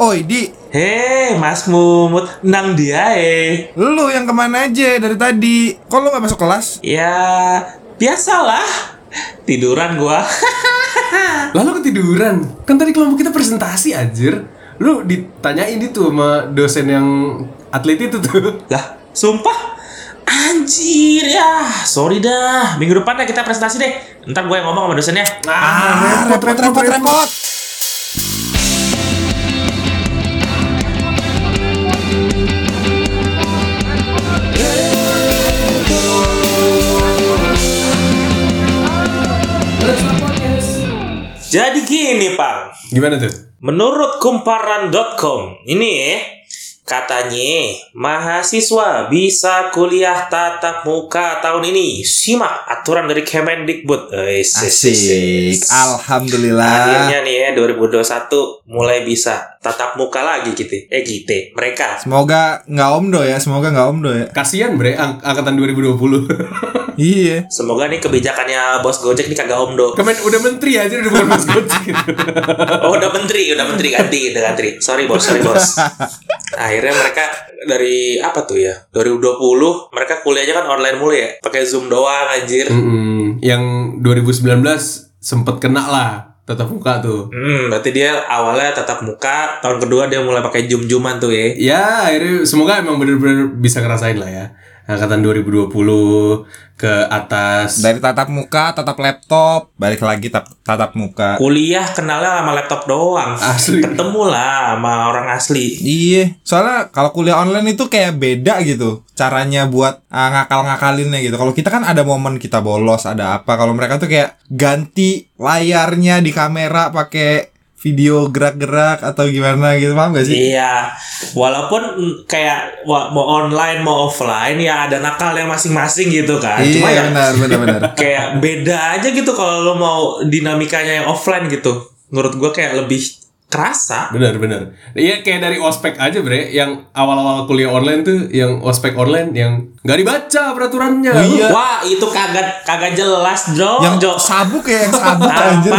Oi Di, Hei Mas Mumut, nang dia eh. lu yang ke mana aja dari tadi? Kok lu gak masuk kelas? Ya biasalah, tiduran gua. Lalu ketiduran. Kan tadi kelompok kita presentasi anjir. Lu ditanyain itu sama dosen yang atlet itu tuh. lah, sumpah. Anjir ya, sorry dah. Minggu depan deh kita presentasi deh. Ntar gue yang ngomong sama dosennya. Ah, repot, repot, repot. Jadi gini, Pang. Gimana tuh? Menurut kumparan.com, ini ya, katanya mahasiswa bisa kuliah tatap muka tahun ini. Simak aturan dari Kemendikbud. Eh, Asik, alhamdulillah. Akhirnya nih ya 2021 mulai bisa tatap muka lagi gitu. Eh gitu. Mereka. Semoga nggak omdo ya, semoga nggak omdo ya. Kasian bre ang angkatan 2020. Iya. Semoga nih kebijakannya bos Gojek nih kagak omdo. Kemen udah menteri aja udah bukan mas Gojek gitu. Oh udah menteri, udah menteri ganti, udah ganti. Sorry bos, sorry bos. Akhirnya mereka dari apa tuh ya? 2020 mereka kuliahnya kan online mulu ya, pakai Zoom doang anjir. Mm-mm. Yang 2019 sempet kena lah tatap muka tuh. Hmm, berarti dia awalnya tatap muka, tahun kedua dia mulai pakai zoom-zooman tuh ya. Ya, akhirnya semoga emang bener-bener bisa ngerasain lah ya. Angkatan 2020 ke atas. Dari tatap muka, tatap laptop, balik lagi tap- tatap muka. Kuliah kenalnya sama laptop doang. Asli. Ketemu lah sama orang asli. Iya, soalnya kalau kuliah online itu kayak beda gitu caranya buat ah, ngakal-ngakalinnya gitu. Kalau kita kan ada momen kita bolos, ada apa. Kalau mereka tuh kayak ganti layarnya di kamera pakai video gerak-gerak atau gimana gitu, paham gak sih? Iya, walaupun kayak mau online mau offline ya ada nakalnya masing-masing gitu kan. Cuma Iya, ya benar, benar, benar. kayak beda aja gitu kalau lo mau dinamikanya yang offline gitu. Menurut gua kayak lebih kerasa. Bener bener. Iya kayak dari ospek aja bre, yang awal-awal kuliah online tuh, yang ospek online yang nggak dibaca peraturannya. Oh, iya. Wah, itu kagak kagak jelas, Jo. Yang Jo. sabuk ya, yang sabuk anjir.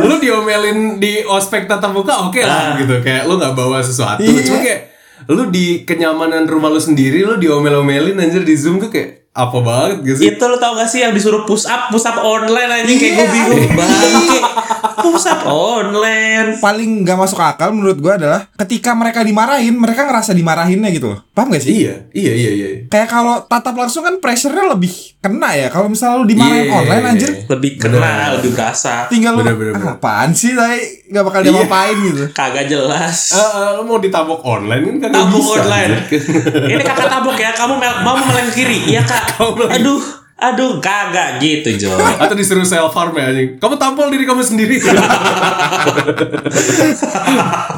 Lu diomelin di ospek tatap muka oke lah gitu, kayak lu nggak bawa sesuatu. Iya. Cuma kayak lu di kenyamanan rumah lu sendiri, lu diomel-omelin anjir di zoom tuh kayak apa banget gitu sih? Itu lo tau gak sih yang disuruh push up, push up online aja kayak gue Iya. bingung bangke. Push up online. Paling nggak masuk akal menurut gua adalah ketika mereka dimarahin, mereka ngerasa dimarahinnya gitu loh. Paham gak sih? Iya, iya, iya, iya. Kayak kalau tatap langsung kan pressure-nya lebih kena ya. Kalau misalnya lu dimarahin Iya. online anjir, Lebih kena, lebih berasa. tinggal lu Bener, bener, "Ah, bener. apaan sih tapi nggak bakal dia Iya. ngapain gitu. Kagak jelas. Eh, lu mau ditabok online kan bisa, online. Ini kakak tabuk ya, kamu mau meleng ke kiri, iya kak. Aduh, aduh, kagak gitu Jo. Atau disuruh self harm ya anjing. Kamu tampol diri kamu sendiri.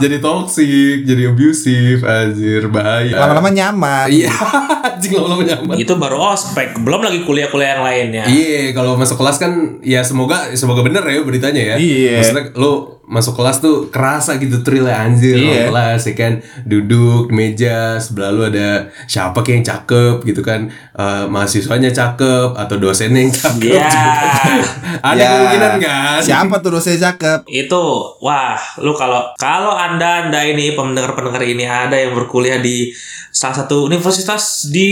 jadi toxic, jadi abusive, anjir bahaya. Lama-lama nyaman. Iya, anjing lama-lama nyaman. Itu baru ospek, belum lagi kuliah-kuliah yang lainnya. Iya, kalau masuk kelas kan ya semoga semoga bener ya beritanya ya. Iya. Maksudnya lu masuk kelas tuh kerasa gitu thrill anjir Iya. kelas ya kan duduk di meja sebelah lu ada siapa kayak yang cakep gitu kan Eh, mahasiswanya cakep atau dosennya yang cakep Iya. gitu. ada Ya, kemungkinan kan Siapa tuh dosen cakep? Itu, wah, lu kalau kalau anda anda ini pendengar-pendengar ini ada yang berkuliah di salah satu universitas di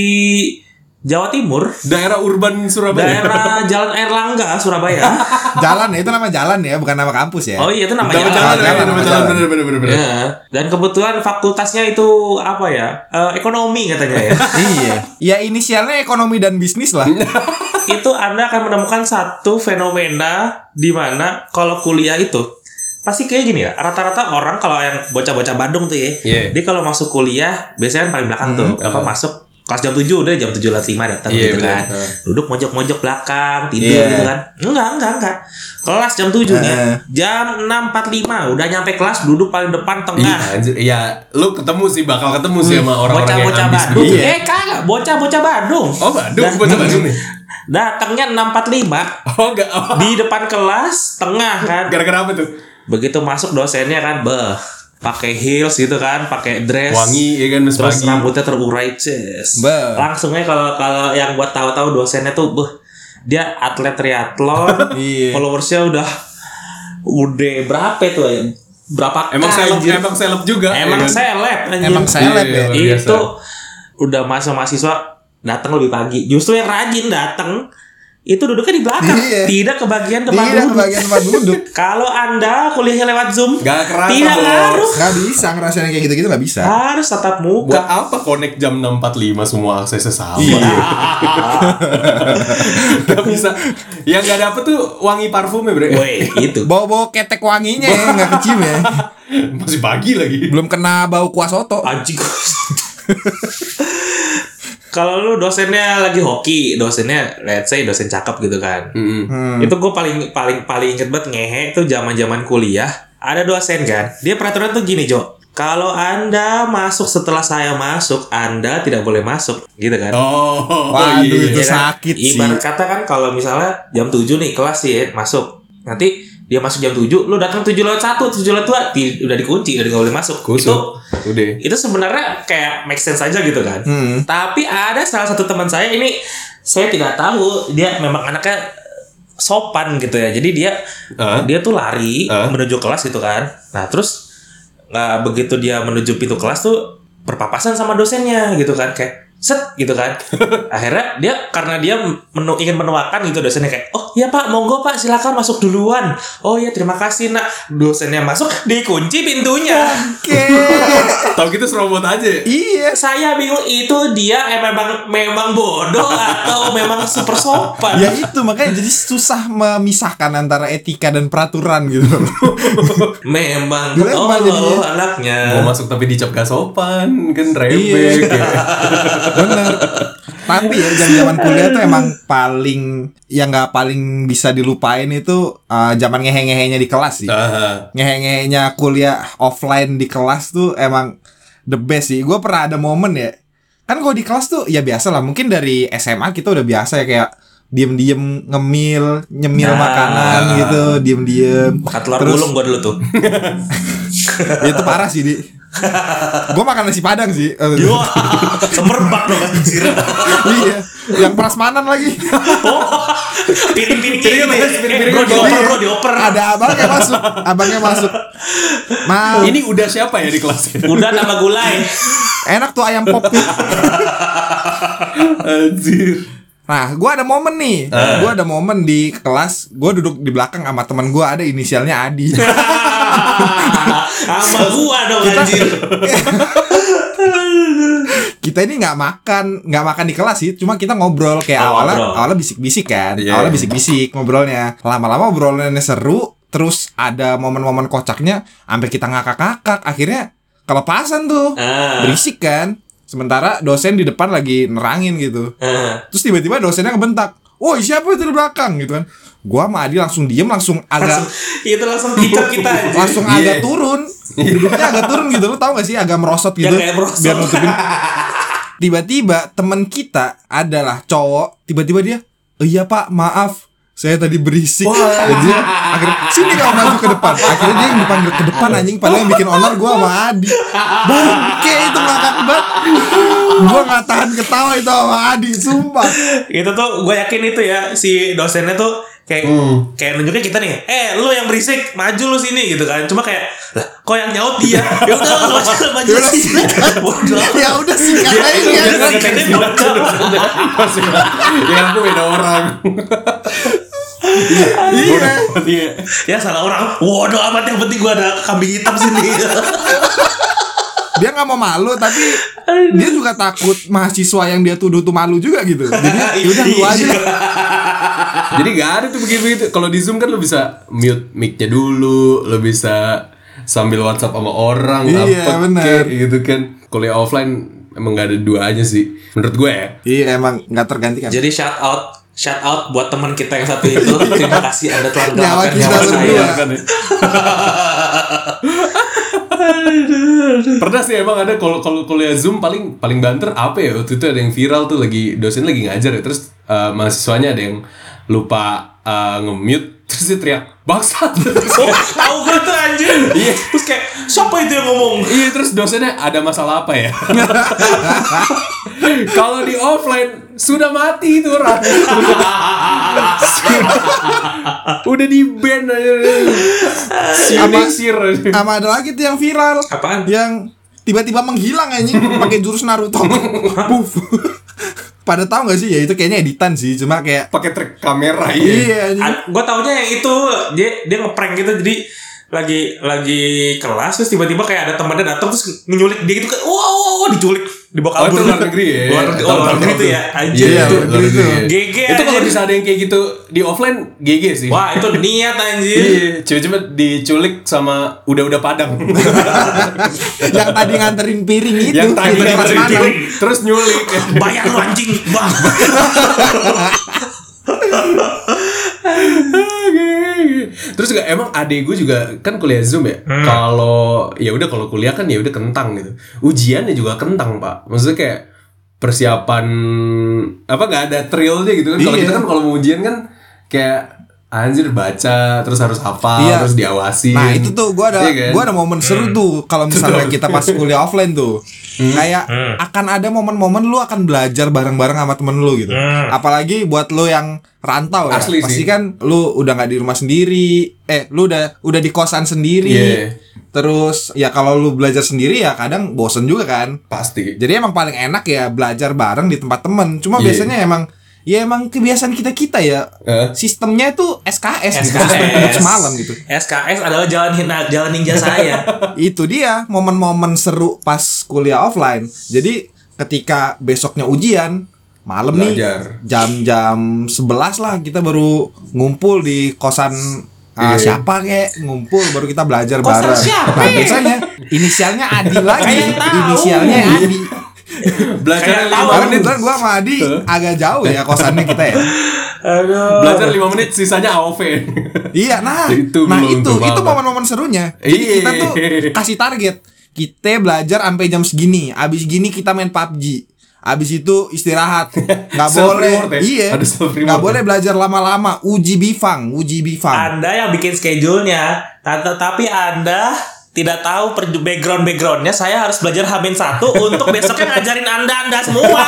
Jawa Timur, daerah urban Surabaya daerah Jalan Erlangga, Surabaya. Jalan ya, itu nama jalan ya, bukan nama kampus ya. Oh iya itu nama jalan. jalan, jalan, ya, nama jalan, jalan. bener bener bener bener. Ya, dan kebetulan fakultasnya itu apa ya? Eh, ekonomi katanya ya. iya. Ya inisialnya ekonomi dan bisnis lah. itu Anda akan menemukan satu fenomena di mana kalau kuliah itu pasti kayak gini ya. Rata-rata orang kalau yang bocah-bocah Bandung tuh ya, Iya. dia kalau masuk kuliah biasanya kan paling belakang tuh. Apa masuk kelas jam 7 udah jam 7 lewat 5 datang Iya, gitu bener. kan. Heeh. Duduk mojok-mojok belakang, tidur Iya. gitu kan. Enggak, enggak, enggak. Kelas jam 7 nih. Jam 6.45 udah nyampe kelas duduk paling depan Iya, tengah. anjir. ya lu ketemu sih bakal ketemu sih sama orang-orang yang ambis Bandung. Iya. Eh kagak, bocah-bocah Bandung. Oh, Bandung, bocah Bandung nih. Datangnya 6.45 Oh, enggak. Oh. di depan kelas tengah kan Gara-gara apa tuh? begitu masuk dosennya kan beh pakai heels gitu kan pakai dress Wangi ya kan terus pagi. rambutnya terurai ces langsungnya kalau kalau yang buat tahu-tahu dosennya tuh beh dia atlet triathlon Iya. followersnya udah udah berapa itu ya berapa Emang seleb, emang seleb juga. emang ya seleb anjir. Emang seleb Iya, ya. itu udah masa mahasiswa datang lebih pagi justru yang rajin datang itu duduknya di belakang Iya. tidak kebagian tempat Tidak duduk kebagian tempat duduk. kalau anda kuliahnya lewat zoom Gak kerasa, tidak ngaruh Nggak bisa ngerasain kayak gitu-gitu nggak bisa. harus tatap Buat muka apa connect jam 6.45 semua aksesnya sama? Iya. gak bisa. Yang gak dapet tuh wangi parfumnya bre. Woi, itu Bawa-bawa ketek wanginya ya, nggak kecium ya. Masih pagi lagi. Belum kena bau kuah soto. anjing kalau lu dosennya lagi hoki dosennya let's say dosen cakep gitu kan Mm-mm. Hmm. itu gue paling paling paling inget banget ngehe itu zaman zaman kuliah ada dosen kan dia peraturan tuh gini Jo kalau anda masuk setelah saya masuk anda tidak boleh masuk gitu kan Oh, Waduh, iya. itu Iya kan? sakit sih. Ibarat kata kan kalau misalnya jam 7 nih kelas sih ya, masuk. Nanti dia masuk jam 7, lu datang 7 lewat 1, 7 lewat 2, ti- udah dikunci, udah nggak boleh masuk. Kusut. Itu Udah. itu sebenarnya kayak make sense aja gitu kan. Hmm. Tapi ada salah satu teman saya ini saya tidak tahu dia memang anaknya sopan gitu ya. Jadi dia Ah. dia tuh lari Ah. menuju kelas gitu kan. Nah, terus nggak begitu dia menuju pintu kelas tuh berpapasan sama dosennya gitu kan kayak set gitu kan. Akhirnya dia karena dia menu, ingin menuakan gitu dosennya kayak, "Oh, iya Pak, monggo Pak, silakan masuk duluan." "Oh iya, terima kasih, Nak." Dosennya masuk, dikunci pintunya. Oke. Tahu gitu serobot aja. ya? iya. Saya bingung itu dia eh, memang memang bodoh atau memang super sopan. Ya itu makanya jadi susah memisahkan antara etika dan peraturan gitu. Memang jadinya. anaknya. Mau masuk tapi dicap gak sopan, kan rebek ya. Bener. Tapi ya zaman-zaman kuliah tuh emang paling yang nggak paling bisa dilupain itu uh, zaman ngehe-ngehenya di kelas sih. Ah, Ngehe-ngehenya kuliah offline di kelas tuh emang the best sih. Gue pernah ada momen ya. Kan kalau di kelas tuh ya biasa lah. Mungkin dari SMA kita udah biasa ya kayak diem-diem ngemil, nyemil Nah. makanan gitu, diem-diem. Makan telur Terus- gulung gua dulu tuh. Ya, itu parah sih, Di. Gue makan nasi padang sih. Yo, semerbak dong anjir. iya, yang prasmanan lagi. Oh, piring-piringnya Piringnya ini. mas, piring-piringnya Eh, bro, dioper, bro, dioper. Ada abangnya masuk, abangnya masuk. Ma, Ini udah siapa ya di kelas? Udah tambah gulai. enak tuh ayam pop. Anjir. Nah, gue ada momen nih. Gue ada momen di kelas. Gue duduk di belakang sama teman gue ada inisialnya Adi. Sama gua dong anjir. kita ini nggak makan, nggak makan di kelas sih. Cuma kita ngobrol kayak Oh, awalnya, ngobrol. awalnya bisik-bisik kan. Iya. Awalnya bisik-bisik ngobrolnya. Lama-lama obrolannya seru. Terus ada momen-momen kocaknya. Sampai kita ngakak-ngakak. Akhirnya kelepasan tuh. Ah. Berisik kan. Sementara dosen di depan lagi nerangin gitu. Ah. Terus tiba-tiba dosennya ngebentak. Woi siapa itu di belakang gitu kan. Gua sama Adi langsung diem langsung agak Langsung, itu langsung kicap kita anjir. langsung Iya. agak turun. Duduknya agak turun gitu. Lu tau gak sih agak merosot Ya gitu. kayak merosot. Biar nutupin. Tiba-tiba temen kita adalah cowok. Tiba-tiba dia, "Oh, iya pak maaf. Saya tadi berisik. Dan dia akhirnya sini kamu maju ke depan. Akhirnya dia yang dipanggil ke depan anjing. Padahal yang bikin honor gua sama Adi. Bangke itu ngakak banget. Gua nggak tahan ketawa itu sama Adi, sumpah. itu tuh gue yakin itu ya si dosennya tuh kayak kayak nunjukin kita nih eh lu yang berisik maju lu sini gitu kan cuma kayak lah kok yang nyaut dia ya udah lu maju maju Ya sini ya udah sih bocah. Masih ya aku beda orang. Iya. Iya. ya salah orang waduh amat yang penting gua ada kambing hitam sini dia nggak mau malu tapi dia juga takut mahasiswa yang dia tuduh tuh malu juga gitu jadi ya udah lu Iya. aja Jadi gak ada tuh begitu Kalau di Zoom kan lo bisa mute mic-nya dulu, lo bisa sambil WhatsApp sama orang Iya, apa bener. kek, gitu kan. Kuliah offline emang gak ada duanya sih menurut gue ya. iya emang nggak tergantikan jadi shout out shout out buat teman kita yang satu itu terima kasih anda telah Nyawa kita nyawa berdua. saya Kan ya. Pernah sih emang ada kalau kalau kuliah Zoom paling paling banter apa ya? Waktu itu ada yang viral tuh lagi dosen lagi ngajar ya. Terus eh, mahasiswanya ada yang lupa eh, nge-mute Terus dia teriak, bangsat. Oh, tahu gue tuh anjir. Iya. Terus kayak siapa itu yang ngomong? Iya terus dosennya ada masalah apa ya? Kalau di offline sudah mati itu orang. Udah di ban aja. Sinisir. Sama ada lagi tuh yang viral. Apaan? Yang tiba-tiba menghilang anjing pakai jurus Naruto. Puff. Pada tahu gak sih ya itu kayaknya editan sih, cuma kayak Pakai trik kamera iya. iya gue taunya yang itu dia dia ngeprank gitu jadi lagi lagi kelas terus tiba-tiba kayak ada temannya datang terus nyulik dia gitu kayak wow, wow, wow diculik dibawa Oh, kabur itu luar negeri ya? luar negeri, oh, luar negeri itu ya anjir Iya, itu. luar negeri. GG Itu kalau bisa ada yang kayak gitu di offline GG sih. wah itu niat anjir Iya, coba-coba diculik sama udah-udah padang. yang tadi nganterin piring itu. yang tadi nganterin piring, terus nyulik. bayar lu anjing bang Terus juga emang adek gue juga kan kuliah zoom ya. Kalau ya udah kalau kuliah kan ya udah kentang gitu. Ujiannya juga kentang pak. Maksudnya kayak persiapan apa nggak ada thrillnya gitu kan. Kalau Iya. kita kan kalau mau ujian kan kayak anjir baca terus harus hafal Iya. terus diawasi. Nah itu tuh gue ada Iya kan? gua ada momen seru tuh kalau misalnya kita pas kuliah offline tuh kayak akan ada momen-momen lu akan belajar bareng-bareng sama temen lu gitu apalagi buat lu yang rantau ya Asli pasti sih. kan lu udah nggak di rumah sendiri eh lu udah udah di kosan sendiri Iya. terus ya kalau lu belajar sendiri ya kadang bosen juga kan pasti. jadi emang paling enak ya belajar bareng di tempat temen cuma Iya. biasanya emang ya emang kebiasaan kita kita ya Eh? sistemnya itu SKS, gitu SKS semalam gitu SKS adalah jalan hina- jalan ninja saya itu dia momen-momen seru pas kuliah offline. Jadi ketika besoknya ujian malam Belajar. nih jam-jam 11 lah kita baru ngumpul di kosan ah, Iya. siapa kek ngumpul baru kita belajar Kosan bareng. siapa? Nah, biasanya inisialnya Adi lagi. Inisialnya Adi. Belajar lima menit. kebetulan gua sama Adi agak jauh ya kosannya kita ya. aduh Belajar lima menit sisanya AOV. Iya, nah, Itu nah itu itu Bapak. momen-momen serunya. Jadi Iya. kita tuh kasih target. Kita belajar sampai jam segini. Abis gini kita main PUBG. Abis itu istirahat. Nggak Self boleh. ya? Iya. Nggak ya? boleh belajar lama-lama. Uji bifang, uji bifang. Anda yang bikin schedule-nya, tapi Anda tidak tahu per background backgroundnya. Saya harus belajar Hamin satu untuk besoknya ngajarin Anda Anda semua.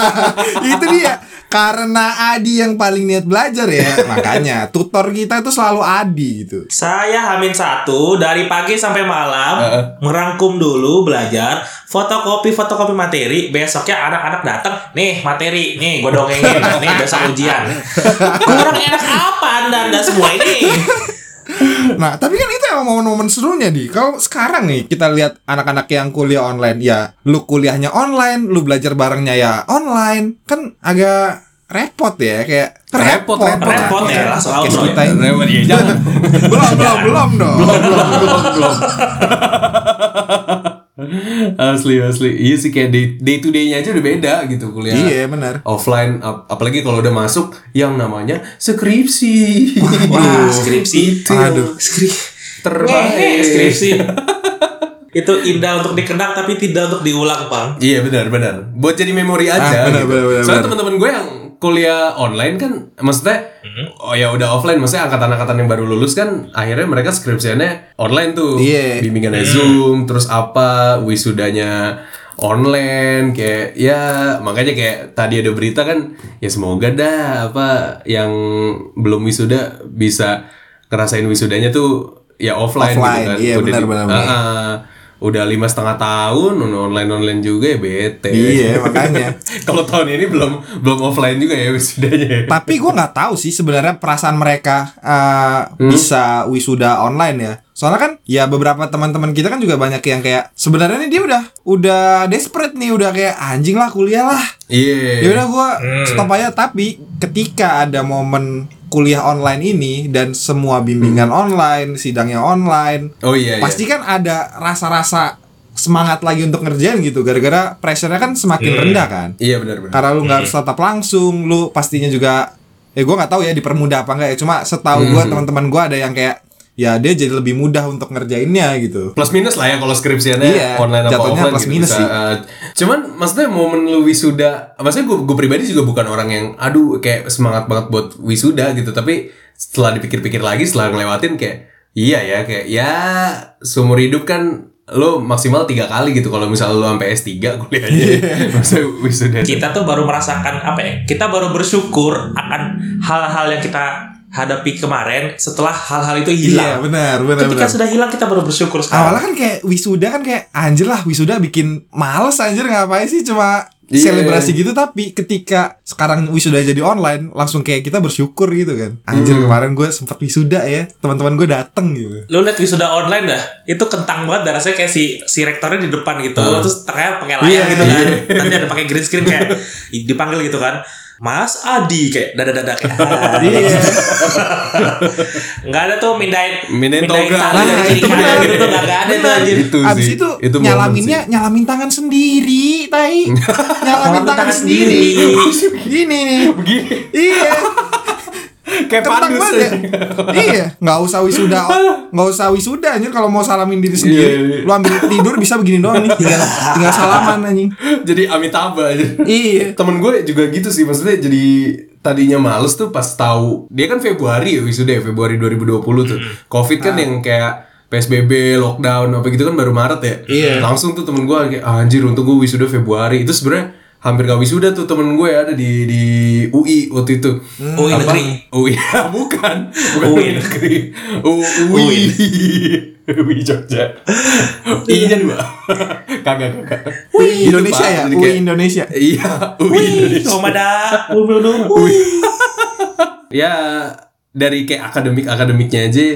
itu dia. Karena Adi yang paling niat belajar ya. Makanya tutor kita itu selalu Adi gitu. Saya Hamin satu dari pagi sampai malam Heeh. merangkum dulu belajar fotokopi fotokopi materi. Besoknya anak-anak datang, nih materi, nih gue dongengin, nih besok ujian. Kurang enak apa Anda Anda semua ini? Nah, tapi kan itu emang momen-momen serunya di. Kalau sekarang nih kita lihat anak-anak yang kuliah online, ya lu kuliahnya online, lu belajar barengnya ya online, kan agak repot ya, kayak Repot, repot. Repot ya, Podcast outro kita ini. Ya jangan. belum, belum, belum dong. belum belum belum asli asli iya sih kayak day, day to day-nya aja udah beda gitu kuliah Iya, benar. offline ap- apalagi kalau udah masuk yang namanya skripsi Wah, skripsi. itu Aduh. Skripsi. terbaik skripsi. Itu indah untuk dikenang tapi tidak untuk diulang, Bang. iya benar benar buat jadi memori aja Ah, benar, gitu. benar, benar, soalnya teman-teman gue yang kuliah online kan maksudnya oh ya udah offline maksudnya angkatan-angkatan yang baru lulus kan akhirnya mereka skripsiannya online tuh Iya. bimbingannya zoom terus apa wisudanya online kayak ya makanya kayak tadi ada berita kan ya semoga dah apa yang belum wisuda bisa ngerasain wisudanya tuh ya offline, Offline, gitu kan iya, Udah benar, di- benar, benar. Ah, ah. udah lima setengah tahun online online juga ya bete Iya, makanya. kalau tahun ini belum belum offline juga ya wisudanya Tapi gue nggak tahu sih sebenarnya perasaan mereka eh, bisa wisuda online ya. Soalnya kan ya beberapa teman-teman kita kan juga banyak yang kayak sebenarnya nih dia udah udah desperate nih udah kayak anjing lah kuliah lah. iya Ya udah gua stop aja tapi ketika ada momen kuliah online ini dan semua bimbingan online, sidangnya online, oh iya iya. pasti kan ada rasa-rasa semangat lagi untuk ngerjain gitu gara-gara pressure-nya kan semakin rendah kan. iya benar benar Karena lu nggak harus tatap langsung, lu pastinya juga ya gua nggak tahu ya dipermudah apa enggak ya. Cuma setahu gua teman-teman gua ada yang kayak ya dia jadi lebih mudah untuk ngerjainnya gitu. plus minus lah ya kalau skripsiannya Iya, online apa jatuhnya offline plus gitu minus bisa, sih. eh, cuman maksudnya momen lu wisuda maksudnya gue gue pribadi juga bukan orang yang aduh kayak semangat banget buat wisuda gitu tapi setelah dipikir-pikir lagi setelah ngelewatin kayak iya ya kayak ya seumur hidup kan lo maksimal tiga kali gitu kalau misalnya lo sampai S3 kuliahnya masa wisuda kita tuh baru merasakan apa ya kita baru bersyukur akan hal-hal yang kita hadapi kemarin setelah hal-hal itu Iya hilang benar benar ketika benar. sudah hilang kita baru bersyukur sekarang. Awalnya kan kayak wisuda kan kayak anjir lah wisuda bikin males anjir ngapain sih cuma Iya. selebrasi gitu. Tapi ketika sekarang wisuda jadi online langsung kayak kita bersyukur gitu kan. Anjir Hmm. kemarin gue sempat wisuda ya teman-teman gue dateng gitu. Lu lihat wisuda online dah? Itu kentang banget dan rasanya kayak si si rektornya di depan gitu. Terus ternyata pakai layar Iya, gitu kan. iya. nanti ada pakai green screen kayak dipanggil gitu kan Mas Adi kayak dada dada kayak nggak ada tuh mindahin Mindahin toga. dari Nah, itu benar. gitu tuh nggak ada tuh anjir. Itu abis sih, itu, itu nyalaminnya nyalamin tangan sendiri tai. Nyalamin tangan sendiri. gini nih. Begini. Iya kayak kentang banget ya. Iya nggak usah wisuda nggak usah wisuda anjir kalau mau salamin diri Iya, sendiri. iya. lu ambil tidur bisa begini doang nih tinggal, tinggal salaman anjing. Jadi amitabha aja iya. Temen gue juga gitu sih maksudnya jadi tadinya males tuh pas tahu dia kan Februari ya wisuda ya Februari 2020 tuh. Covid kan yang kayak PSBB, lockdown, apa gitu kan baru Maret ya. Iya. Langsung tuh temen gue kayak "Ah, anjir untuk gue wisuda Februari. Itu sebenarnya hampir gak wisuda tuh temen gue ada di di UI waktu itu. UI Apa? negeri. UI bukan. Bukan UI. negeri. U- UI. UI Jogja. Iya dua. Kagak kagak. UI Indonesia ya Jadi UI Indonesia Iya, UI Indonesia. Komada Wih. ya dari kayak akademik akademiknya aja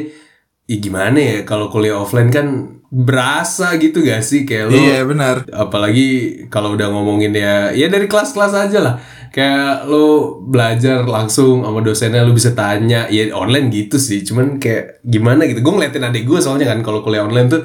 ya gimana ya kalau kuliah offline kan berasa gitu gak sih? Kayak lo iya benar. apalagi kalau udah ngomongin ya ya dari kelas-kelas aja lah. Kayak lo belajar langsung sama dosennya lo bisa tanya. Ya online gitu sih. Cuman kayak gimana gitu. Gue ngeliatin adik gue soalnya kan kalau kuliah online tuh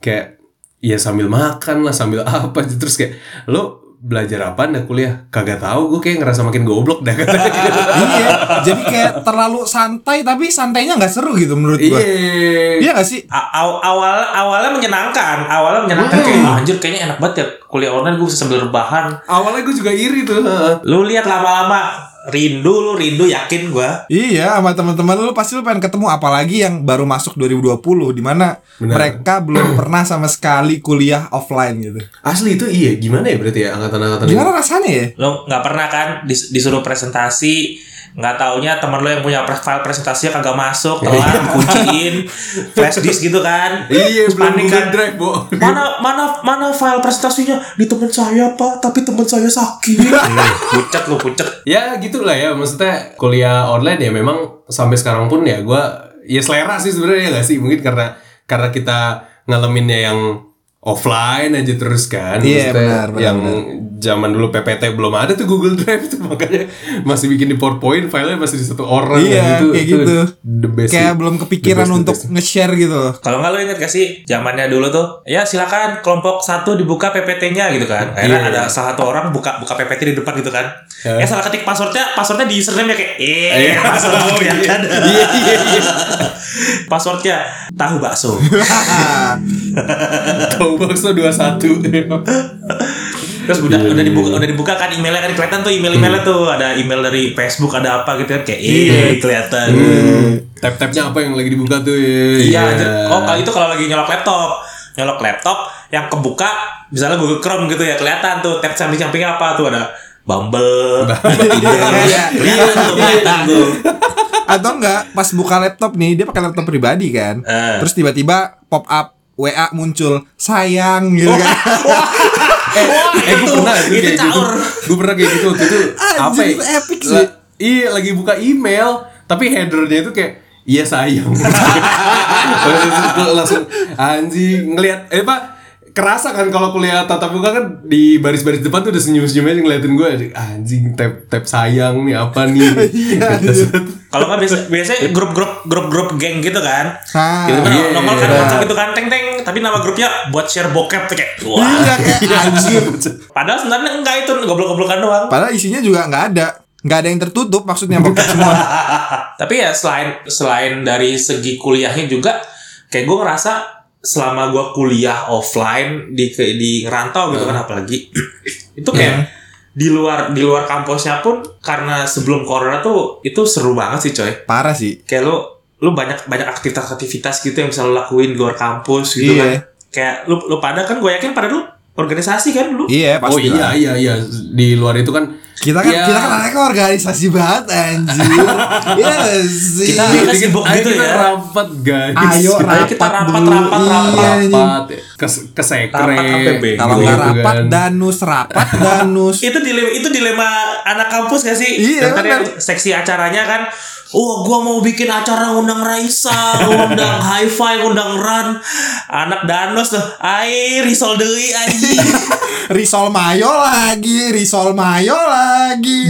kayak ya sambil makan lah sambil apa terus kayak lo belajar apa dah kuliah kagak tahu gue kayak ngerasa makin goblok dah katanya iya jadi kayak terlalu santai tapi santainya nggak seru gitu menurut gua Iya. iya gak sih A- awal awalnya menyenangkan awalnya menyenangkan Hmm. kayak "Ah, anjir kayaknya enak banget ya kuliah online gue bisa sambil rebahan Awalnya gue juga iri tuh. lu lihat lama-lama rindu lu rindu yakin gua Iya sama teman-teman lu pasti lu pengen ketemu apalagi yang baru masuk 2020 di mana mereka belum pernah sama sekali kuliah offline gitu. Asli itu iya gimana ya berarti ya angkatan-angkatan ini? Gimana rasanya ya? lu nggak pernah kan dis- disuruh presentasi nggak taunya teman lu yang punya file presentasinya kagak masuk telat kunciin flash disk gitu kan? Iya, panik kan? Drive, Bo. mana mana mana file presentasinya? Di teman saya pak tapi teman saya sakit. Pucet lu pucet. Ya gitulah ya. Maksudnya kuliah online ya memang sampai sekarang pun ya gua ya selera sih sebenarnya ya gak sih? Mungkin karena karena kita ngalaminnya yang offline aja terus kan Iya, Maksudnya benar, benar, yang zaman dulu PPT belum ada tuh Google Drive tuh makanya masih bikin di PowerPoint filenya masih di satu orang Iya, dan kayak itu gitu. the best Kayak sih. belum kepikiran The best, untuk nge-share gitu loh. Kalau nggak lo inget gak sih zamannya dulu tuh ya silakan kelompok satu dibuka PPT-nya gitu kan. Akhirnya Iya. ada salah satu orang buka buka PPT di depan gitu kan. Ya. Ya salah ketik passwordnya passwordnya di username ya kayak eh Iya. password ya kan. Iya iya iya. Passwordnya tahu bakso. Tahu bakso 21. Terus udah Iya, udah iya, dibuka iya. udah dibuka kan emailnya kan kelihatan tuh email-emailnya tuh ada email dari Facebook ada apa gitu kan kayak eh kelihatan. Tap-tapnya apa yang lagi dibuka tuh? Iya, anjir. oh kalau itu kalau lagi nyolok laptop, nyolok laptop yang kebuka misalnya Google Chrome gitu ya kelihatan tuh tab samping-sampingnya apa tuh ada Bumble, Iya. kelihatan tuh, kelihatan tuh. Atau enggak pas buka laptop nih dia pakai laptop pribadi kan. Eh. Terus tiba-tiba pop up WA muncul sayang gitu kan. eh gue pernah itu, itu kayak gitu caur. gue pernah kayak gitu waktu itu Anjir, apa ya epic sih. La- iya lagi buka email tapi headernya itu kayak iya sayang langsung anjing ngelihat eh pak kerasa kan kalau kuliah tatap muka kan di baris-baris depan tuh udah senyum-senyum aja ngeliatin gue anjing tab tab sayang nih apa nih Iya, set. Kalau nggak biasa biasanya grup-grup grup-grup geng gitu kan. Ah, Gitu kan iya, nongol kan iya. WhatsApp itu kan teng teng tapi nama grupnya buat share bokep tuh kayak wah. Iya kayak anjir. Padahal sebenarnya enggak itu goblok-goblokan doang. Padahal isinya juga nggak ada. Nggak ada yang tertutup maksudnya bokep semua. Tapi ya selain selain dari segi kuliahnya juga kayak gue ngerasa selama gue kuliah offline di ke- di ngerantau gitu kan apalagi itu kayak di luar di luar kampusnya pun karena sebelum corona tuh itu seru banget sih coy Parah sih. kayak lu lu banyak banyak aktivitas-aktivitas gitu yang bisa lu lakuin di luar kampus gitu Iya. kan kayak lu lu pada kan gue yakin pada lu organisasi kan lu Iya, Oh pasti. iya lah. iya iya di luar itu kan Kita kan Ya. kita kan anaknya organisasi banget anjir. Iya sih. Kita- kita sibuk ayo gitu kita ya. rapat guys. Ayo rapat, kita rapat, dulu. rapat, rapat. Iya, rapat ke ke sekre. Kalau nggak rapat kan. danus rapat danus. itu dilema itu dilema anak kampus gak sih? Iya, tadi benar. seksi acaranya kan Oh, gua mau bikin acara undang Raisa, undang Hi-Fi, undang Ran. Anak Danos tuh, air risol deui anjing. Risol mayo lagi, risol mayo lagi.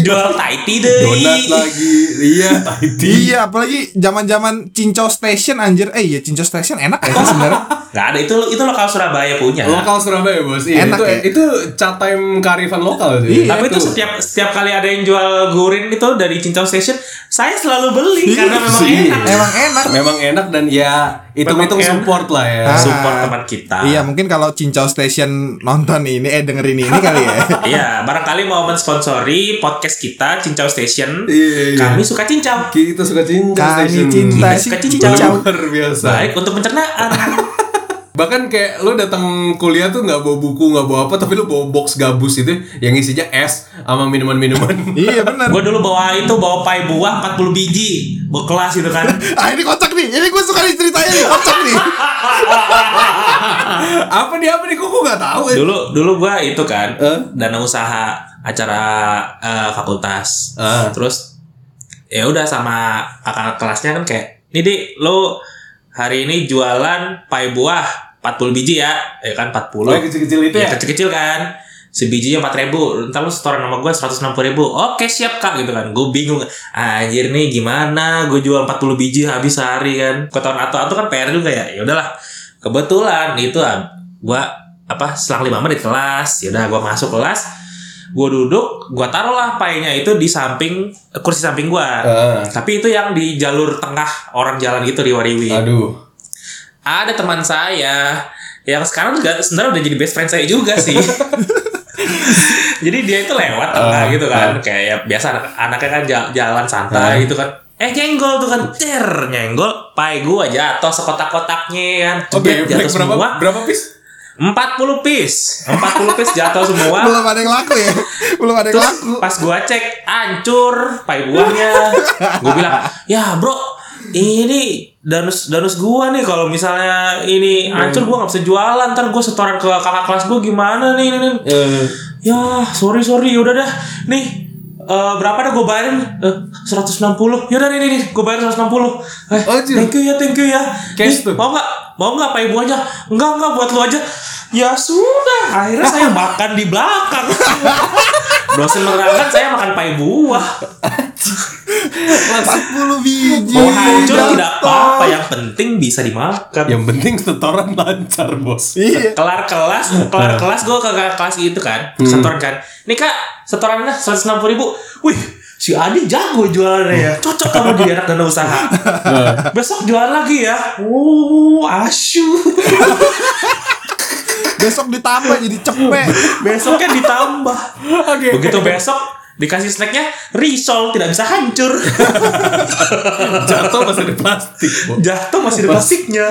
Jual Taiti. Donat lagi. Iya, tadi. Iya, apalagi zaman-zaman Cincau Station anjir. Eh iya Cincau Station enak ya sebenarnya. Gak ada itu itu lokal Surabaya punya. Lokal Surabaya bos. Iya, Enak itu ya? itu chat time kearifan lokal sih. Iya, Tapi itu setiap setiap kali ada yang jual gurin itu dari Cincau Station, saya selalu beli Iya, karena memang sih. enak. Emang enak. Memang enak dan ya hitung-hitung Memang support lah ya. Ah. Support teman kita. Iya, mungkin kalau Cincau Station nonton ini eh dengerin ini kali ya. Iya, barangkali mau mensponsori podcast kita Cincau Station. Iya, iya. Kami suka cincau. Kita suka cinta Kami station. cinta Kita suka cincau. Cincau. Luar biasa. Baik untuk pencernaan. Bahkan kayak lu datang kuliah tuh nggak bawa buku, nggak bawa apa, tapi lu bawa box gabus itu yang isinya es sama minuman-minuman. Iya benar. gue dulu bawa itu bawa pai buah 40 biji. Bawa kelas gitu kan. Ah ini kocak nih. Ini gue suka nih ceritanya nih kocak nih. apa nih apa nih kok gue nggak tahu ya? Dulu dulu gue itu kan Eh? dana usaha acara eh, fakultas. Ah. Terus ya udah sama kakak kelasnya kan kayak, "Nih, Dik, lo hari ini jualan pai buah 40 biji ya." Ya kan 40. Oh yang kecil-kecil itu Ya, ya? kecil-kecil kan sebijinya empat ribu ntar lu setoran sama gue seratus enam ribu oke siap kak gitu kan gue bingung anjir nih gimana gue jual 40 biji habis sehari kan ke tahun atau atau kan PR juga ya ya udahlah kebetulan itu gue apa selang lima menit kelas ya udah gue masuk kelas gue duduk gue taruh lah painya itu di samping kursi samping gue Ah. tapi itu yang di jalur tengah orang jalan gitu di Wariwi Aduh. Ada teman saya yang sekarang juga sebenarnya udah jadi best friend saya juga sih. jadi dia itu lewat Ah, gitu kan, kayak ya, biasa anak anaknya kan ja- jalan santai gitu kan. Eh nyenggol tuh kan, cer nyenggol, pai gua jatuh sekotak-kotaknya kan, Oh, jatuh berapa semua. berapa pis? 40 piece, 40 piece jatuh semua. Belum ada yang laku ya. Belum ada yang Terus laku. pas gua cek hancur pai buahnya. gua bilang, "Ya, Bro, ini danus danus gua nih kalau misalnya ini hancur gua nggak bisa jualan. Ntar gua setoran ke kakak kelas gua gimana nih ini, nih." Eh, ya sorry sorry. Udah dah. Nih eh, berapa dah gue bayarin? Eh, 160 Yaudah nih nih, nih. Gue bayarin 160 eh, Oh, Cil. Thank you ya thank you ya. Cash Nih, tuh. Mau gak? Mau gak pak ibu aja? Enggak enggak buat lu aja. Ya sudah. Akhirnya saya makan di belakang. Dosen menerangkan saya makan pai buah 40 biji. Mau hancur Jatuh. tidak apa-apa Yang penting bisa dimakan yang penting setoran lancar bos. Iya. kelar kelas kelar kelas gue ke kelas itu kan setoran kan nih kak setorannya seratus enam ribu wih si Adi jago jualannya ya cocok kamu di anak dana usaha besok jualan lagi ya oh asu Besok ditambah jadi cepet. besoknya ditambah Oke. begitu besok dikasih snacknya risol tidak bisa hancur. Jatuh masih ada plastik. Jatuh masih ada plastiknya.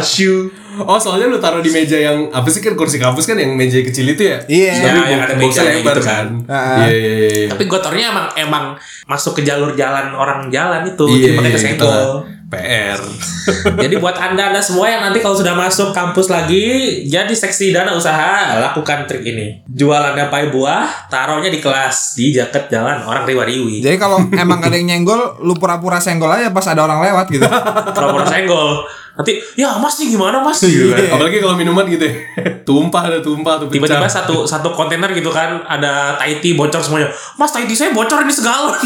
Asu Oh soalnya lu taruh di meja yang apa sih kan kursi kampus kan yang meja kecil itu ya? Iya. Tapi Ya, yang ada mejanya lebar gitu kan. Ah. Iya iya iya. iya. tapi gotornya emang emang masuk ke jalur jalan orang jalan itu Iya, jadi makanya iya, kesenggol. PR. Jadi buat anda anda semua yang nanti kalau sudah masuk kampus lagi, jadi seksi dana usaha, lakukan trik ini. Jualannya pai buah, taruhnya di kelas di jaket jalan orang riwa-riwi. Jadi kalau emang ada yang nyenggol, lu pura-pura senggol aja pas ada orang lewat gitu. Pura-pura senggol. Nanti, ya mas nih gimana mas? Gitu kan. Apalagi kalau minuman gitu ya. tumpah ada tumpah tuh. Tiba-tiba satu satu kontainer gitu kan ada Taiti bocor semuanya. Mas Taiti saya bocor ini segalon.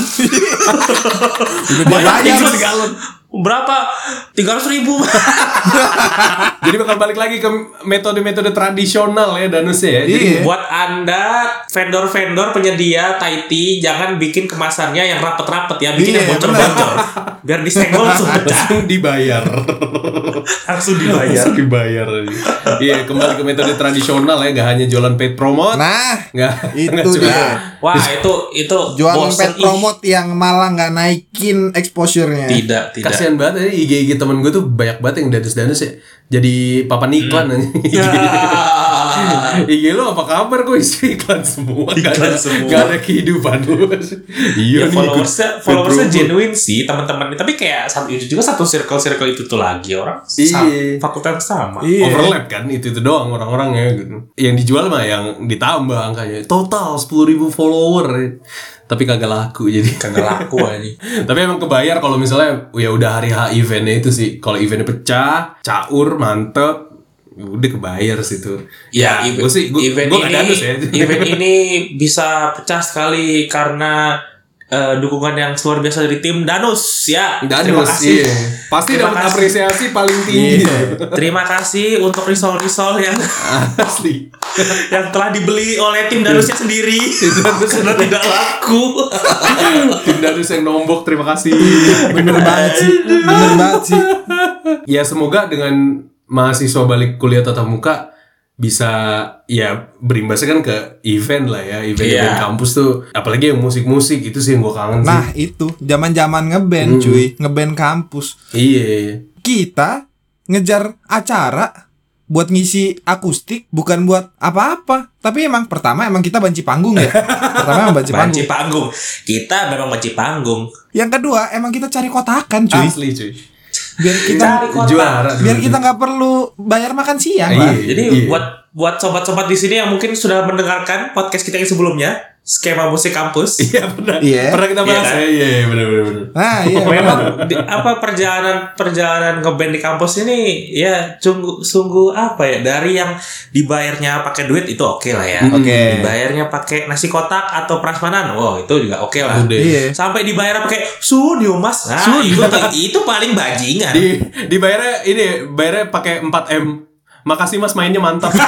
Banyak segalon. Berapa? Tiga ratus ribu. Jadi bakal balik lagi ke metode-metode tradisional ya danusnya ya. Jadi Iya. Buat anda vendor-vendor penyedia Taiti jangan bikin kemasannya yang rapet-rapet ya, bikin yang Iya, bocor-bocor. biar disenggol langsung pecah. langsung dibayar Langsung dibayar. langsung dibayar iya kembali ke metode tradisional ya gak hanya jualan paid promote Nah, nggak itu cuma- dia. Wah, itu itu Jualan ih. promote yang malah nggak naikin exposure-nya. Tidak, tidak. Kasihan banget. IG IG temen gue tuh banyak banget yang danus-danus ya. Jadi papan iklan aja Ya. IG lo apa kabar kok isi iklan semua Gak Iklan ada, semua. gak ada kehidupan lu ya iya nih, followersnya followersnya genuine sih teman-teman tapi kayak satu itu juga satu circle circle itu tuh lagi orang Iya. fakultas sama Iya. overlap kan itu itu doang orang-orangnya gitu. Yang dijual mah yang ditambah angkanya. Total 10.000 follower. Tapi kagak laku jadi. kagak laku aja Tapi emang kebayar kalau misalnya ya udah hari H eventnya itu sih. Kalau eventnya pecah, caur, mantep, udah kebayar sih tuh. ya gue sih gue event ini danus ya. event ini bisa pecah sekali karena eh, dukungan yang luar biasa dari tim Danus ya terima Danus, kasih iya. Pasti Terima dapat kasih. apresiasi paling tinggi. terima kasih untuk risol risol yang Asli. yang telah dibeli oleh tim Danusnya sendiri karena tidak laku Tim Danus yang nombok terima kasih. Bener banget sih. Bener banget sih. ya semoga dengan mahasiswa balik kuliah tatap muka bisa ya berimbasnya kan ke event lah ya event-event Iya. kampus tuh apalagi yang musik-musik itu sih yang gue kangen Nah, itu zaman-zaman ngeband, cuy. Ngeband kampus. sih iya Kita ngejar acara buat ngisi akustik bukan buat apa-apa. Tapi emang pertama emang kita banci panggung ya. pertama emang banci panggung. banci panggung kita memang banci panggung Yang kedua emang kita cari kotakan, cuy. asli cuy Biar kita juara biar kita nggak perlu bayar makan siang Iya. lah. Jadi Iya. buat buat sobat-sobat di sini yang mungkin sudah mendengarkan podcast kita yang sebelumnya, skema musik kampus. iya benar Iya. pernah kita Iya bahas kan? ya iya iya, benar benar benar Nah, iya. Memang di- apa perjalanan perjalanan ngeband di kampus ini ya sungguh sungguh apa ya dari yang dibayarnya pakai duit itu oke lah ya. Oke. Dibayarnya pakai nasi kotak atau prasmanan, wow itu juga oke lah. Udah. Iya. Sampai dibayar pakai sunio mas, nah itu itu paling bajingan. di dibayarnya ini bayarnya pakai 4 m makasih mas mainnya mantap.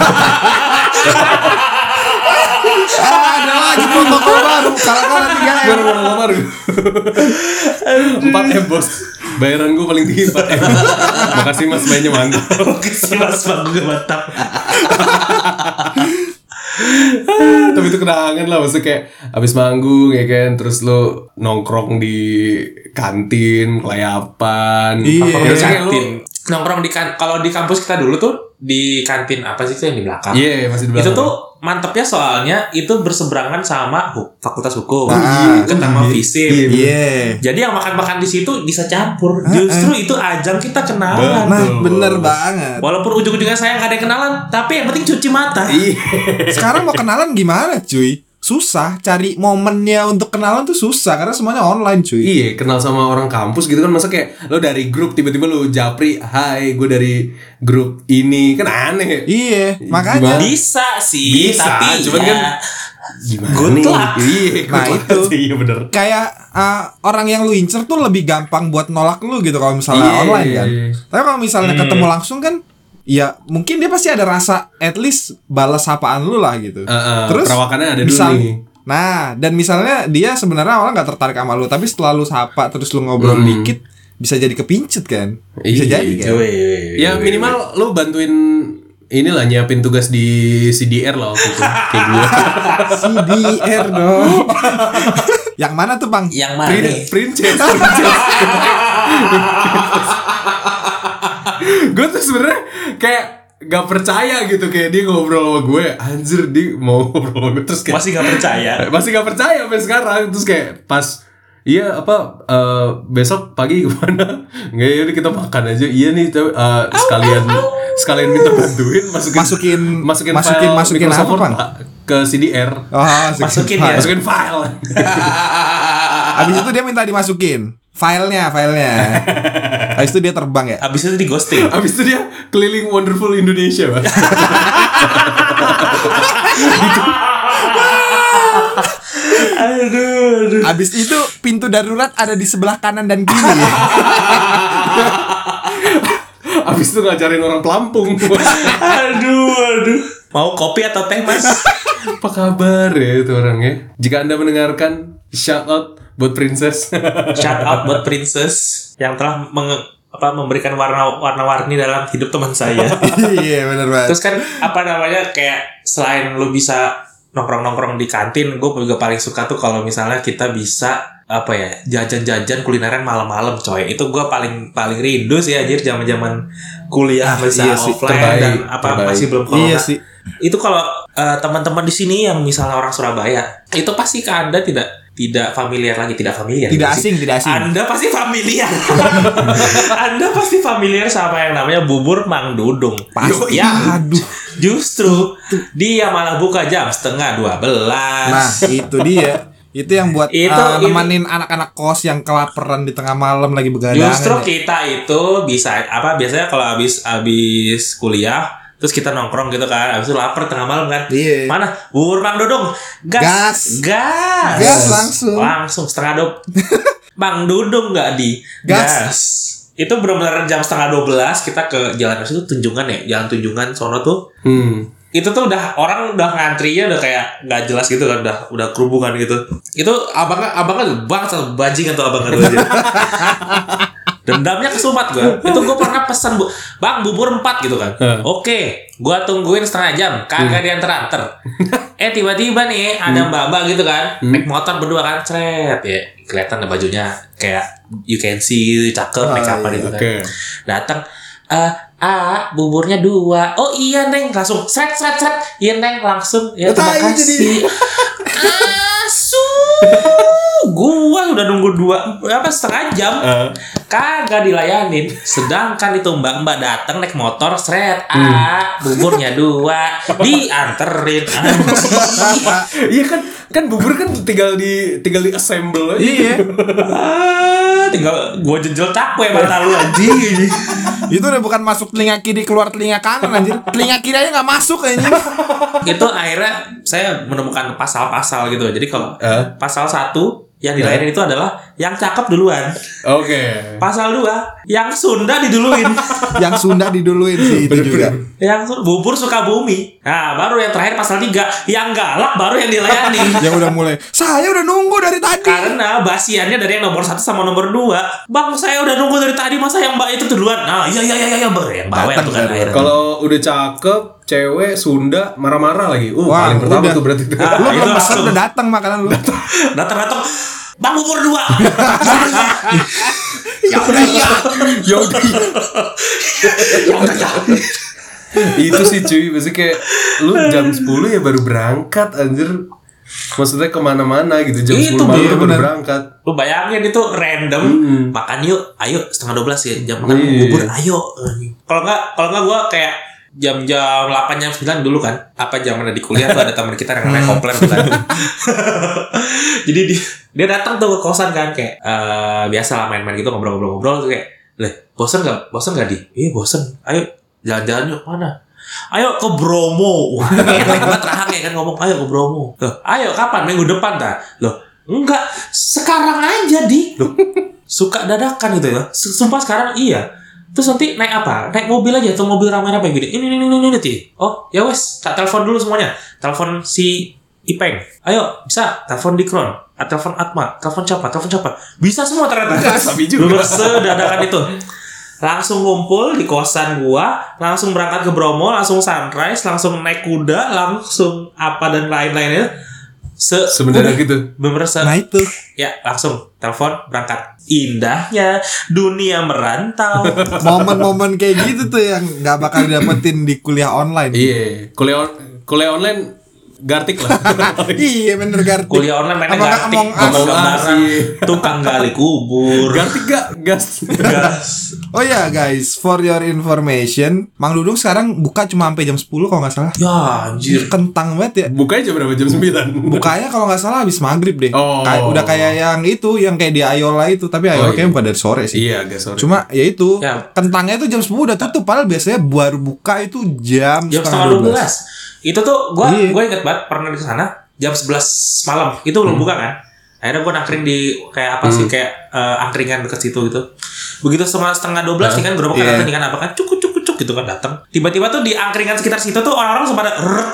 Ah, ada lagi protokol baru. Kalah-kalah 3 M. baru baru baru. 4 m bos. Bayaran gue paling tinggi 4 m. Makasih mas mainnya mantap. Makasih mas panggung mantap. tapi itu kenangan lah maksudnya kayak abis manggung ya kan? Terus lu nongkrong di kantin kelayapan. Iya. Ya, kantin nongkrong di kan kalau di kampus kita dulu tuh di kantin apa sih itu yang di belakang? Iya masih di itu belakang. tuh mantepnya soalnya itu berseberangan sama hu- fakultas hukum. Ah, deket sama iya. visip Iya. jadi yang makan-makan di situ bisa campur. Justru itu ajang kita kenalan. Nah, bener banget. walaupun ujung-ujungnya saya nggak ada yang kenalan tapi yang penting cuci mata. Iya. Sekarang mau kenalan gimana, cuy? Susah cari momennya untuk kenalan tuh susah karena semuanya online, cuy. Iya, kenal sama orang kampus gitu kan masa kayak lo dari grup tiba-tiba lo japri, "Hai, gue dari grup ini." Kan aneh. Iya, makanya. Gimana? bisa sih Bisa, tapi cuman ya, kan Gimana Good nih? luck. Iya, good Nah, luck itu. sih, Iya bener. Kayak uh, orang yang lu incer tuh lebih gampang buat nolak lu gitu kalau misalnya Iya. online kan. Tapi kalau misalnya ketemu langsung kan ya mungkin dia pasti ada rasa at least balas sapaan lu lah gitu. Uh, uh, perawakannya ada dulu misal- nih. Nah, dan misalnya dia sebenarnya awalnya nggak tertarik sama lu, tapi setelah lu sapa terus lu ngobrol Hmm. dikit bisa jadi kepincut kan? Bisa Iya, jadi kan? Wih, Ya minimal lo bantuin inilah nyiapin tugas di CDR lah waktu itu kayak gue. CDR dong. yang mana tuh, Bang? yang mana Prin nih? princess, princess. gue tuh sebenarnya kayak gak percaya gitu kayak dia ngobrol sama gue anjir dia mau ngobrol sama gue. Terus kayak masih nggak percaya? Masih gak percaya sampai sekarang. Terus kayak pas iya apa eh, besok pagi ke mana? Nggak ya kita makan aja. Iya nih tapi, eh, sekalian sekalian minta bantuin masukin Masukin- masukin masukin- file masukin Microsoft apa, Word, ke CDR Oh, Masukin file. ya? masukin file. Habis itu dia minta dimasukin filenya, filenya. Habis itu dia terbang ya. abis itu di ghosting Abis itu dia keliling wonderful Indonesia, Pak. aduh, aduh. Habis itu pintu darurat ada di sebelah kanan dan kiri. Abis itu ngajarin orang pelampung. aduh aduh mau kopi atau teh mas Apa kabar ya itu orangnya? Jika Anda mendengarkan shout out buat princess. Shout out buat Princess yang telah menge- apa memberikan warna warna-warni dalam hidup teman saya. iya bener banget Terus kan apa namanya kayak selain lu bisa nongkrong-nongkrong di kantin, gue juga paling suka tuh kalau misalnya kita bisa apa ya jajan-jajan kulineran malam-malam coy itu gue paling paling rindu sih anjir zaman-zaman kuliah Ah, bisa iya sih, offline terbaik, dan apa terbaik. masih belum corona iya sih itu kalau eh, teman-teman di sini yang misalnya orang Surabaya itu pasti ke anda tidak tidak familiar lagi tidak familiar tidak sih. asing tidak asing Anda pasti familiar. anda pasti familiar sama yang namanya bubur Mang Dudung. pasti Ya, aduh justru dia malah buka jam setengah 12. nah itu dia itu yang buat Itu- uh, nemenin anak-anak kos yang kelaparan di tengah malam lagi begadang Justru kita itu bisa apa biasanya kalau habis habis kuliah terus kita nongkrong gitu kan habis itu lapar tengah malam kan Iya. mana bubur mang dudung gas Gas. gas Gas langsung. langsung setengah dua mang dudung nggak di Gas. itu benar-benar jam setengah 12 kita ke jalan itu tunjungan ya jalan tunjungan sono tuh Hmm. itu tuh udah orang udah ngantrinya udah kayak nggak jelas gitu kan udah udah kerubungan gitu itu abangnya abangnya banget sama bajingan tuh abangnya tuh aja dendamnya kesumat gua. Itu gua pernah pesan bu. Bang bubur empat gitu kan. Heeh. oke gua tungguin setengah jam. Kagak diantar antar eh tiba-tiba nih ada mbak mbak gitu kan. Naik motor berdua kan. Cret ya. Kelihatan deh bajunya kayak you can see cakep make apa iya. gitu kan. Datang eh ah buburnya dua. Oh iya neng. Langsung seret seret seret iya neng. Langsung ya terima Tai kasih. Asu. Gua udah nunggu dua apa setengah jam. Eh, kagak dilayanin. Sedangkan itu mbak mbak datang naik motor seret ah buburnya dua dianterin. Iya kan kan bubur kan tinggal di tinggal di assemble aja. iya. Ah, tinggal gua jenjel cakwe mata lu anjing. Itu udah bukan masuk telinga kiri keluar telinga kanan anjir telinga kiri aja nggak masuk kayaknya itu akhirnya saya menemukan pasal-pasal gitu. Jadi kalau Eh, pasal satu yang dilayanin itu adalah yang cakep duluan. Oke. pasal dua yang Sunda diduluin. Yang Sunda diduluin sih itu Bener, juga. Yang bubur suka bumi nah baru yang terakhir pasal tiga yang galak baru yang dilayani. Yang udah mulai saya udah nunggu dari tadi. Karena basiannya dari yang nomor satu sama nomor dua. Bang saya udah nunggu dari tadi masa yang mbak itu duluan? Nah iya iya iya iya Bang. yang bawel Datang tuh kan. kan. akhirnya Kalau udah cakep, cewek Sunda marah-marah lagi. Uh, Wah, paling pertama udah. tuh berarti itu. Ah, lu itu belum pesan udah datang makanan lu datang-datang bang bubur dua ya udah iya ya udah. ya udah ya itu sih cuy, maksudnya kayak lu jam 10 ya baru berangkat anjir. Maksudnya ke mana-mana gitu jam Itu 10 malam tuh baru bener. berangkat. Lu bayangin itu random Mm-mm. makan yuk, ayo setengah 12 ya jam makan Iya. bubur ayo. Kalau nggak kalau nggak gua kayak jam-jam 8 jam 9 dulu kan apa zaman di kuliah tuh ada teman kita yang namanya komplain tuh kan. Jadi dia, dia datang tuh ke kosan kan kayak eh, biasa lah main-main gitu ngobrol-ngobrol-ngobrol tuh kayak, "Leh, bosen nggak? Bosen nggak di? Iya, bosen. Ayo jalan-jalan yuk mana?" Ayo ke Bromo. Wah, enak banget rahang ya kan ngomong, "Ayo ke Bromo." Loh, ayo kapan? Minggu depan ta? Loh, enggak, sekarang aja di. Loh, suka dadakan gitu ya. Sumpah sekarang iya. Terus nanti naik apa? Naik mobil aja atau mobil rame-rame gini. Ini ini ini ini, ini. Oh, ya wes, tak telepon dulu semuanya. Telepon si Ipeng. Ayo, bisa telepon Dikron. Telepon Atma, telepon siapa? Telepon siapa? Bisa semua ternyata. Sabi juga. Sedadakan itu. Langsung ngumpul di kosan gua, langsung berangkat ke Bromo, langsung sunrise, langsung naik kuda, langsung apa dan lain-lainnya. Se Sebenarnya gitu. se nah itu ya langsung telepon berangkat. Indahnya dunia merantau. momen-momen kayak gitu tuh yang nggak bakal dapetin di kuliah online Iya, kuliah on- kuliah online gartik lah. iya bener Garti Kuliah online mainnya Apakah gartik, Us, gambaran, iya. tukang gali kubur. gartik gak? Gas. Gas. Oh ya guys, for your information, Mang Dudung sekarang buka cuma sampai jam 10 kalau nggak salah. Ya anjir. Kentang banget ya. Bukanya jam berapa? Jam 9. Bukanya kalau nggak salah habis maghrib deh. Oh. Kayak- udah kayak yang itu, yang kayak di Ayola itu, tapi Oh, Ayola iya. kayaknya dari sore sih. Iya, agak sore. Cuma ya itu, Ya. kentangnya itu jam 10 udah tutup. Padahal biasanya baru buka itu jam, Jam setengah 12. Itu tuh gua Iya. gua inget banget pernah di sana jam 11 malam. Itu belum buka kan? Akhirnya gua nangkring di kayak apa sih kayak eh, angkringan deket situ gitu. Begitu setengah setengah 12 nih kan gerobak Iya. kan kan apa kan cuk cuk cuk cuk gitu kan datang. Tiba-tiba tuh di angkringan sekitar situ tuh orang-orang sempat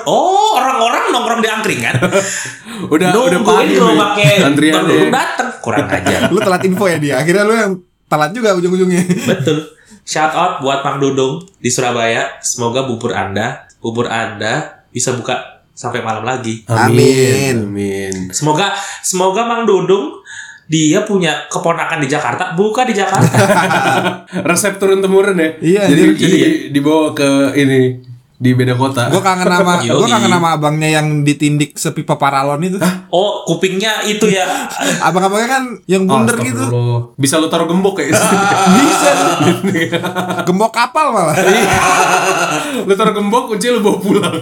oh orang-orang nongkrong di angkringan. Udah udah Nungguin gerobaknya nih antriannya. belum datang kurang ajar. Lu telat info ya dia. Akhirnya lu yang telat juga ujung-ujungnya. Betul. Shout out buat Mang Dudung di Surabaya. Semoga bubur Anda, bubur Anda bisa buka sampai malam lagi. Amin. Amin. Semoga semoga Mang Dudung dia punya keponakan di Jakarta, buka di Jakarta. Resep turun temurun ya. Iya, Jadi, anjir. jadi dibawa ke ini di beda kota. Gue kangen sama Yoi. gue kangen sama abangnya yang ditindik sepipa paralon itu. oh, kupingnya itu ya. Abang-abangnya kan yang bunder gitu. Astagfirullah. Bisa lu taruh gembok ya? Bisa. Gembok kapal malah. lu taruh gembok kunci lu bawa pulang.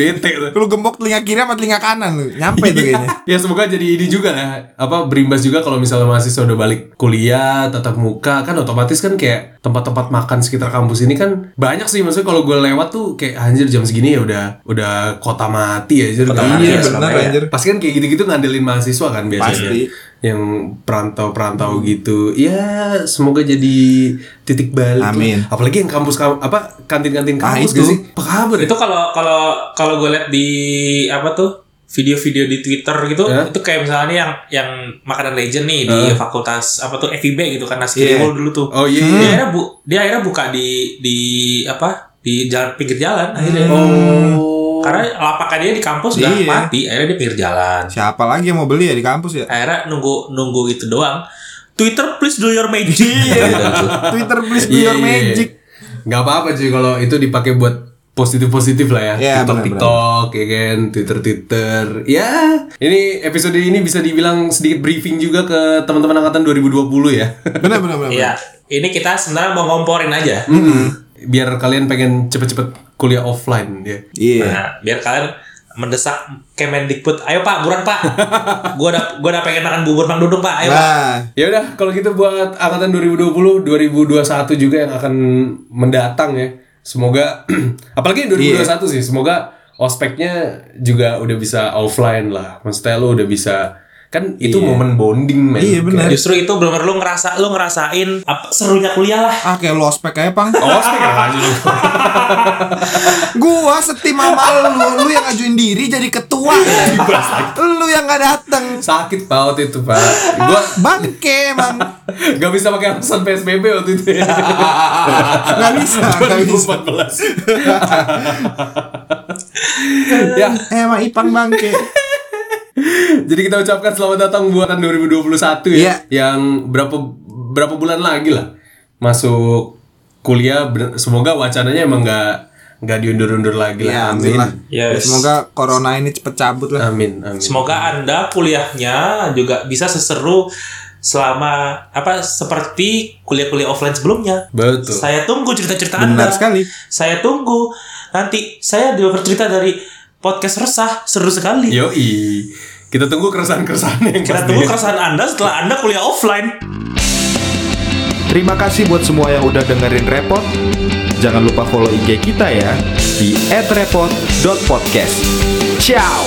Bete tuh. Lu gembok telinga kiri sama telinga kanan lu. Nyampe tuh kayaknya. ya semoga jadi ini juga lah apa berimbas juga kalau misalnya mahasiswa udah balik kuliah tatap muka kan otomatis kan kayak tempat-tempat makan sekitar kampus ini kan banyak sih maksudnya kalau gue lewat tuh kayak anjir jam segini ya udah udah kota mati ya Kota mati Iya ya, bener Surabaya. anjir. Pasti kan kayak gitu-gitu ngandelin mahasiswa kan biasanya. Pasti. Yang perantau-perantau gitu. Ya, semoga jadi titik balik. lah. Amin. Apalagi yang kampus kam- apa kantin-kantin Ah, kampus itu. gak sih? Apa kabar ya? itu kalau kalau kalau gue lihat di apa tuh video-video di Twitter gitu, Ya. itu kayak misalnya yang yang makanan legend nih di fakultas apa tuh FIB gitu kan nasi. Kiriwul dulu tuh. Oh iya. Dia iya. akhirnya bu, dia akhirnya buka di di apa di jalan pinggir jalan akhirnya. Oh. Karena lapakan dia di kampus udah Iya. mati, akhirnya dia pinggir jalan. Siapa lagi yang mau beli ya di kampus ya? Akhirnya nunggu nunggu itu doang. Twitter please do your magic. Iya. Gitu tuh. Twitter please do Iya, your iya, iya. magic. Nggak apa-apa cuy kalau itu dipakai buat positif-positif lah ya. Iya, TikTok, benar, TikTok, ya kan, Twitter, Twitter. Ya, ini episode ini bisa dibilang sedikit briefing juga ke teman-teman angkatan 2020 ya. Benar benar benar. Iya, ini kita sebenarnya mau ngomporin aja. Biar kalian pengen cepet-cepet kuliah offline ya. Iya. Nah, biar kalian mendesak Kemendikbud, ayo Pak, buruan Pak. gua udah gua udah pengen makan bubur Mang Dudung Pak, ayo Pak. Nah, Ya udah, kalau gitu buat angkatan 2020, 2021 juga yang akan mendatang ya. Semoga apalagi yang 2021 sih, semoga ospeknya juga udah bisa offline lah. Maksudnya lu udah bisa kan itu momen bonding men. Iya, benar. Justru itu benar lu ngerasa lu ngerasain apa serunya kuliah lah. ah kayak lo ospek aja pang. Oh, ospek ya aja lu. Gua setim sama lu, lu yang ngajuin diri jadi ketua. lu yang nggak dateng. Sakit paut itu, Pak. Gua Bangke emang. gak bisa pakai alasan PSBB waktu itu. ya. Nggak bisa, nggak bisa. 2014. ya, Emang Ipang bangke. Jadi kita ucapkan selamat datang buat tahun 2021 ya. Iya. Yang berapa berapa bulan lagi lah masuk kuliah. Semoga wacananya emang nggak nggak diundur-undur lagi Ya, lah. amin lah. Yes. Semoga corona ini cepet cabut lah. Amin, amin. Semoga Anda kuliahnya juga bisa seseru selama apa seperti kuliah-kuliah offline sebelumnya. Betul. Saya tunggu cerita-cerita Anda. Benar sekali. Saya tunggu nanti saya juga bercerita dari podcast resah seru sekali. Yoi. Kita tunggu keresahan-keresahan yang Kita pasti. tunggu keresahan Anda setelah Anda kuliah offline. Terima kasih buat semua yang udah dengerin Repot. Jangan lupa follow IG kita ya di @repot.podcast. Ciao.